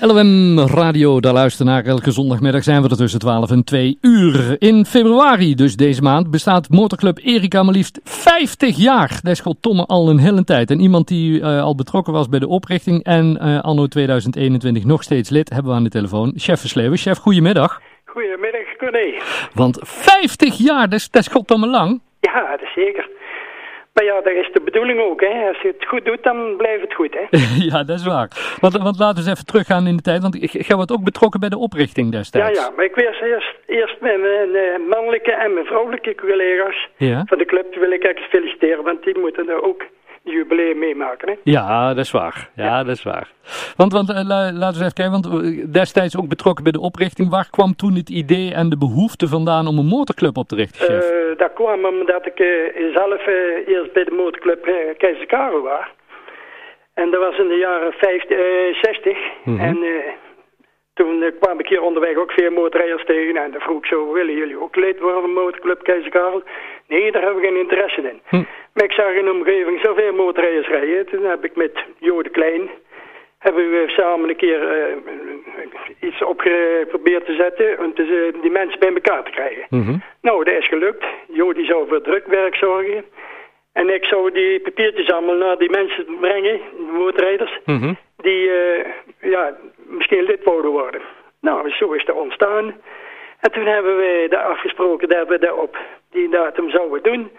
LOM Radio, daar luisteren naar. Elke zondagmiddag zijn we er tussen 12 en 2 uur. In februari, dus deze maand, bestaat motorclub Erika maar liefst 50 jaar. Dat is Tomme al een hele tijd. En iemand die uh, al betrokken was bij de oprichting en uh, anno 2021 nog steeds lid, hebben we aan de telefoon. Chef Versleeuwen. Chef, goedemiddag. Goedemiddag, Corné. Want 50 jaar, dat is, dat is goddomme lang. Ja, dat is zeker. Maar ja, dat is de bedoeling ook. Hè. Als je het goed doet, dan blijft het goed. Hè. ja, dat is waar. Want, want laten we eens even teruggaan in de tijd. Want jij wordt ook betrokken bij de oprichting destijds. Ja, ja. Maar ik wil eerst, eerst met mijn uh, mannelijke en mijn vrouwelijke collega's ja. van de club wil ik echt feliciteren. Want die moeten er ook jubileum meemaken. Hè? Ja, dat is waar. Ja, ja. dat is waar. Want, want uh, laten we even kijken, want uh, destijds ook betrokken bij de oprichting. Waar kwam toen het idee en de behoefte vandaan om een motorclub op te richten, chef? Uh, dat kwam omdat ik zelf eerst bij de motorclub Keizer Karel was. En dat was in de jaren 50, 60. Mm -hmm. En toen kwam ik hier onderweg ook veel motorrijders tegen. En dan vroeg ik zo, willen jullie ook lid worden van motorclub Keizer Karel? Nee, daar hebben we geen interesse in. Hm. Maar ik zag in de omgeving zoveel motorrijders rijden. Toen heb ik met Jo de Klein... hebben we samen een keer uh, iets op geprobeerd te zetten... om te, die mensen bij elkaar te krijgen. Mm -hmm. Nou, dat is gelukt. Jo die zou voor drukwerk zorgen... En ik zou die papiertjes allemaal naar die mensen brengen, de motorrijders, mm -hmm. die uh, ja, misschien lid wouden worden. Nou, zo is dat ontstaan. En toen hebben we daar afgesproken dat we dat op die datum zouden doen.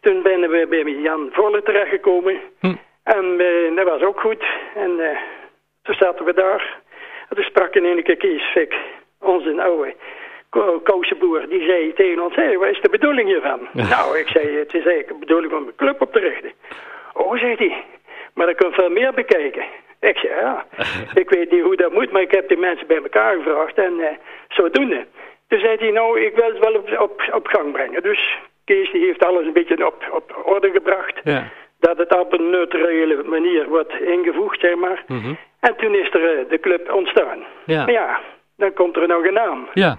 Toen ben we bij Jan Volle terechtgekomen. Hm. En uh, dat was ook goed. En uh, toen zaten we daar. En toen sprak in een keer Kees Fik, onze oude kousenboer, die zei tegen ons, hé, hey, wat is de bedoeling hiervan? nou, ik zei, het is eigenlijk de bedoeling om een club op te richten. Oh, zei hij, maar dan kun je veel meer bekijken. Ik zei, ja, ik weet niet hoe dat moet, maar ik heb die mensen bij elkaar gevraagd en uh, zodoende. Toen zei hij, nou, ik wil het wel op, op, op gang brengen. Dus Kees die heeft alles een beetje op, op orde gebracht. Ja. Dat het op een neutrale manier wordt ingevoegd, zeg maar. Mm -hmm. En toen is er uh, de club ontstaan. Ja. Maar ja, dan komt er nog een naam. Ja.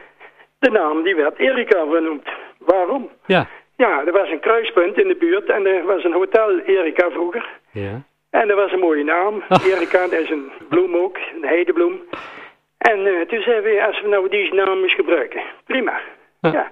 De naam die werd Erika genoemd. Waarom? Ja. Ja, er was een kruispunt in de buurt en er was een hotel Erika vroeger. Ja. En dat was een mooie naam. Erika, dat is een bloem ook, een heidebloem. En uh, toen zeiden we, als we nou deze naam eens gebruiken, prima. Ja. ja.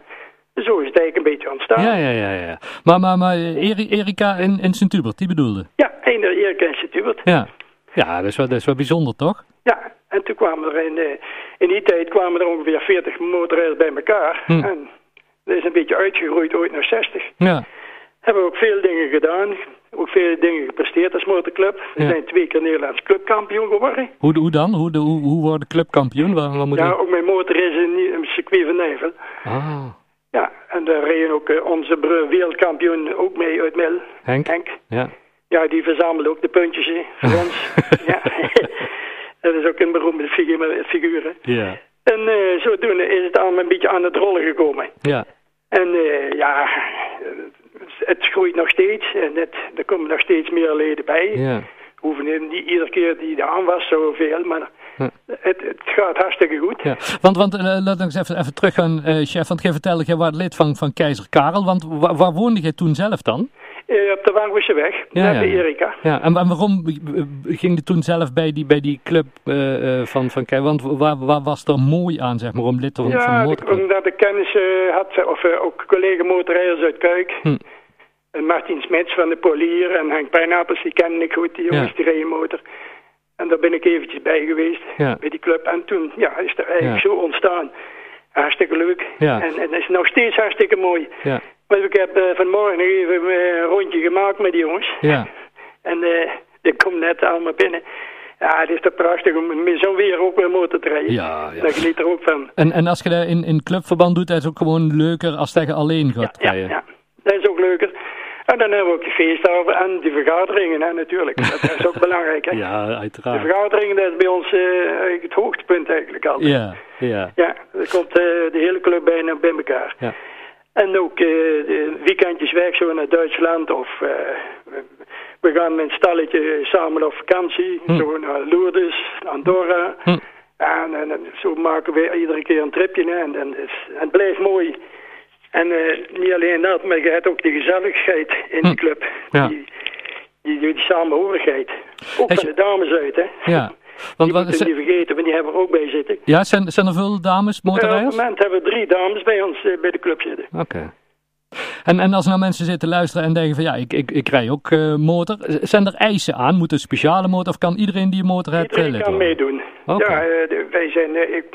Zo is het eigenlijk een beetje ontstaan. Ja, ja, ja. ja. Maar, maar, maar Eri Erika en, en Sint-Hubert, die bedoelde? Ja, eender Erika en Sint-Hubert. Ja, ja dat, is wel, dat is wel bijzonder, toch? Ja, en toen kwamen er in, in die tijd kwamen er ongeveer 40 motorrijders bij elkaar. Hm. En dat is een beetje uitgegroeid ooit naar 60. Ja. Hebben we ook veel dingen gedaan. Ook veel dingen gepresteerd als motorclub. We Ja. zijn twee keer Nederlands clubkampioen geworden. Hoe, hoe dan? Hoe, de, hoe, hoe wordt de clubkampioen? Wat, wat moet Ja, ook mijn motor is in een circuit van Nijvel. Ah, Ja, en daar reden ook eh, onze broer wereldkampioen ook mee uit Mil. Henk? Henk. Ja. Ja, die verzamelt ook de puntjes voor ons. ja. dat is ook een beroemde figuur, figuur. Ja. En eh, zodoende is het allemaal een beetje aan het rollen gekomen. Ja. En eh, ja, het groeit nog steeds en het, er komen nog steeds meer leden bij. Ja. Hoeven niet iedere keer die aan was zoveel, maar het, het gaat hartstikke goed. Ja, want, want uh, laat eens even, even terug gaan, uh, chef. Want jij vertelde, jij was lid van, van Keizer Karel. Want wa waar woonde jij toen zelf dan? Uh, op de Wangwische weg, Ja, naar ja, de. Erika. Ja, en, en waarom ging je toen zelf bij die, bij die club uh, van, van Keizer? Want waar, waar was er mooi aan, zeg maar, om lid te worden van de Ja, motorclub? omdat ik kennis uh, had, of ook collega motorrijders uit Kuik. Hm. En Martin Smits van de Polier en Henk Pijnappels, die kende ik goed, die jongens Ja. die rijden motor. En daar ben ik eventjes bij geweest, Ja. bij die club. En toen ja, is er eigenlijk Ja. zo ontstaan. Hartstikke leuk. En, en het is nog steeds hartstikke mooi. Ja, Maar ik heb uh, vanmorgen nog even uh, een rondje gemaakt met die jongens. ja, En uh, ik kom net allemaal binnen. Ja, het is toch prachtig om met zo'n weer ook weer motor te rijden. ja. ja. Daar geniet er ook van. En, en als je dat in, in clubverband doet, is het ook gewoon leuker als dat je alleen gaat Ja, rijden. ja, dat is ook leuker. En dan hebben we ook de feesthaven en de vergaderingen, hè, natuurlijk. Dat is ook belangrijk, hè. Ja, De uiteraard. vergaderingen, dat is bij ons uh, eigenlijk het hoogtepunt eigenlijk altijd. Ja, ja, Ja, er komt uh, de hele club bijna bij elkaar. ja. En ook uh, de weekendjes weg zo naar Duitsland of we gaan met een stalletje samen op vakantie. Hm. Zo naar Lourdes, Andorra. Hm. En, en, en zo maken we iedere keer een tripje. Hè. En, en het, het blijft mooi. En uh, niet alleen dat, maar je hebt ook de gezelligheid in Hm. de club. Ja. Die, die, die samenhorigheid. Ook van de dames uit, hè. Ja. Want, die moeten we niet vergeten, want die hebben er ook bij zitten. ja, zijn, zijn er veel dames, Eh, op motorrijders? het moment hebben we drie dames bij ons eh, bij de club zitten. Oké. En, en als nou mensen zitten luisteren en denken van ja, ik, ik, ik rij ook eh, motor. Zijn er eisen aan? Moet een speciale motor of kan iedereen die een motor heeft eh, Iedereen kan worden? meedoen. Ja, eh, wij zijn eh, ik,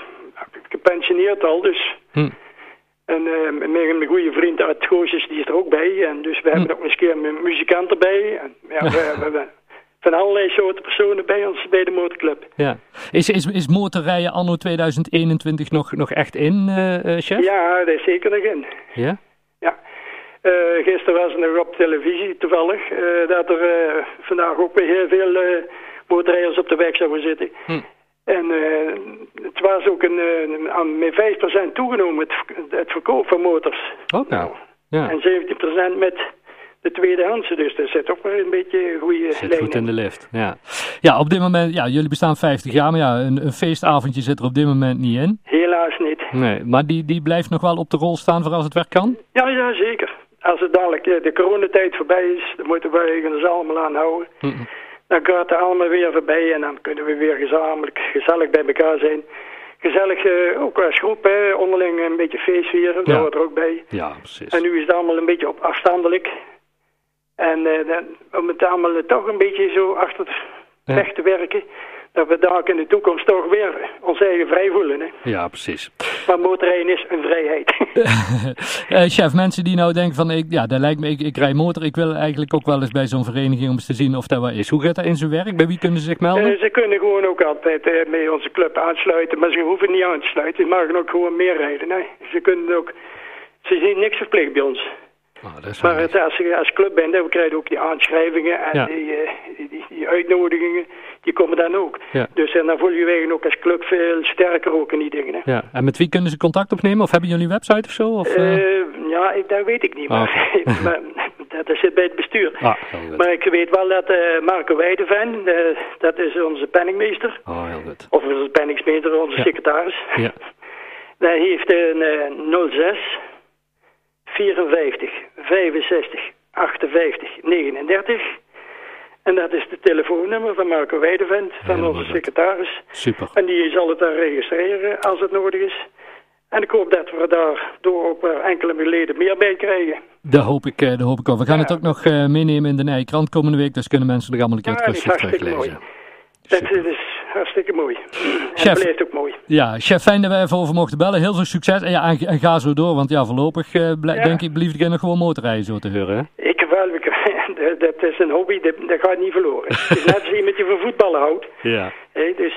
gepensioneerd al, dus. Hm. En eh, met mijn goede vriend uit Goosjes, die is er ook bij. En dus we Hm. hebben ook eens een keer een muzikant erbij. En, ja, we, we hebben van allerlei soorten personen bij ons bij de motorclub. Ja. Is, is, is motorrijden anno 2021 nog, nog echt in, eh, eh, chef? Ja, dat is zeker nog in. Ja? Ja. Eh, gisteren was er nog op televisie toevallig eh, dat er eh, vandaag ook weer heel veel eh motorrijders op de weg zouden zitten. Hm. En eh, het was ook een, eh, aan met 5% toegenomen, het, het verkoop van motors. Oké. Nou, Ja. En 17% met de tweedehandse, dus dat zit ook wel een beetje een goede Zit goed in de lift. Ja. ja, op dit moment, ja, jullie bestaan 50 jaar, maar ja, een, een feestavondje zit er op dit moment niet in. Helaas niet. Nee, maar die, die blijft nog wel op de rol staan voor als het werk kan? Ja, ja, zeker. Als het dadelijk eh, de coronatijd voorbij is, dan moeten wij ons allemaal aanhouden. Hm. Dan gaat het allemaal weer voorbij en dan kunnen we weer gezamenlijk, gezellig bij elkaar zijn. Gezellig, eh, ook als groep, hè, onderling een beetje feest vieren, dat Ja. hoort er ook bij. Ja, precies. En nu is het allemaal een beetje op afstandelijk. En eh, dan, om het allemaal toch een beetje zo achter de Ja. weg te werken, dat we daar in de toekomst toch weer ons eigen vrij voelen. Hè. Ja, precies. Maar motorrijden is een vrijheid. Eh, chef, mensen die nou denken van, ik, ja, dat lijkt me, ik, ik rij motor, ik wil eigenlijk ook wel eens bij zo'n vereniging om eens te zien of dat wat is. Hoe gaat dat in zijn werk? Bij wie kunnen ze zich melden? Eh, ze kunnen gewoon ook altijd eh, bij onze club aansluiten, maar ze hoeven niet aan te sluiten. Ze mogen ook gewoon meer rijden. Hè. Ze kunnen ook, ze zien niks verplicht bij ons. Oh, wel Maar het, als je als club bent, dan krijg je ook die aanschrijvingen en Ja. die, eh, die, die, die uitnodigingen, die komen dan ook. Ja. Dus en dan voel je je ook als club veel sterker ook in die dingen. Hè. Ja, en met wie kunnen ze contact opnemen? Of hebben jullie een website of zo? Of, eh? Eh, ja, ik, dat weet ik niet, maar, maar dat, zit bij het bestuur. Ah. Maar ik weet wel dat Marco Weideven, dat is onze penningmeester, Oh, heel goed. of onze penningsmeester, onze secretaris. Ja. Hij heeft een eh 06 54 65 58 39. En dat is de telefoonnummer van Marco Weidevent, van onze secretaris. Super. En die zal het dan registreren als het nodig is. En ik hoop dat we daardoor ook weer enkele leden meer bij krijgen. Dat hoop ik, eh, dat hoop ik ook. We gaan Ja. het ook nog eh, meenemen in de Nijkrant komende week, dus kunnen mensen er allemaal een keer het dat teruglezen. Dat Super. is hartstikke mooi. En Chef. het blijft ook mooi. Ja, chef, fijn dat we even over mochten bellen. Heel veel succes en, ja, en, en ga zo door, want ja, voorlopig Ja. denk ik, blijf ik nog gewoon motorrijden zo te horen. Hè? Ik wel, ik, dat- is een hobby, dat, dat gaat niet verloren. Het is net als iemand die van voetballen houdt. Ja. Dus.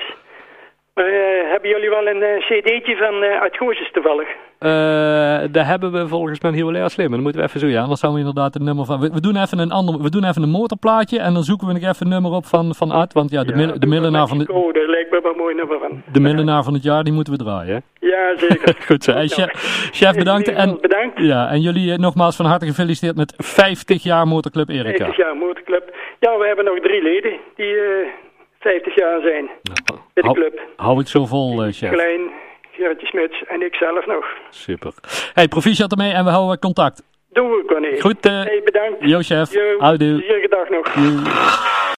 Eh, hebben jullie wel een eh, cd'tje van uh, uit Gooisjes toevallig? Eh, daar hebben we volgens mij heel erg slim. Dan moeten we even zo, ja, anders zouden we inderdaad een nummer van... We, we doen even een ander, we doen even een motorplaatje en dan zoeken we nog even een nummer op van, van Art. Want ja, de, mil- de, millenaar van de, Oh, daar lijkt me wel een mooi nummer van. de millenaar van het jaar, die moeten we draaien. Ja, zeker. Goed zo. Hey, chef, chef, bedankt. En, Bedankt. ja, en jullie nogmaals van harte gefeliciteerd met 50 jaar Motorclub Erika. 50 jaar motorclub. Ja, we hebben nog drie leden die 50 jaar zijn bij de Hou, club. hou het zo vol, eh, chef. Klein, Gerritje Smits en ik zelf nog. Super. Hey, proficiat ermee en we houden contact. Doen we, Corné. Goed, eh, Hey, bedankt. yo, chef. Jo, Houdoe. plezierige dag nog.